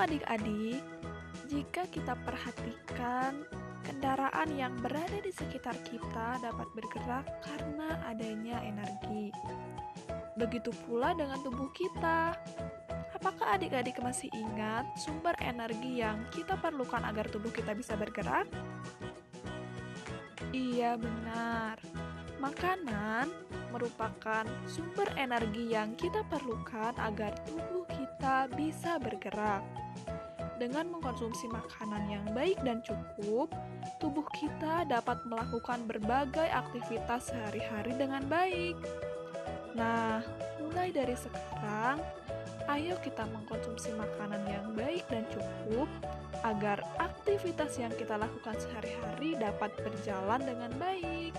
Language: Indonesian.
Adik-adik, jika kita perhatikan kendaraan yang berada di sekitar kita dapat bergerak karena adanya energi. Begitu pula dengan tubuh kita. Apakah adik-adik masih ingat sumber energi yang kita perlukan agar tubuh kita bisa bergerak? Iya, benar. Makanan merupakan sumber energi yang kita perlukan agar tubuh kita bisa bergerak. Dengan mengkonsumsi makanan yang baik dan cukup, tubuh kita dapat melakukan berbagai aktivitas sehari-hari dengan baik. Nah, mulai dari sekarang, ayo kita mengkonsumsi makanan yang baik dan cukup agar aktivitas yang kita lakukan sehari-hari dapat berjalan dengan baik.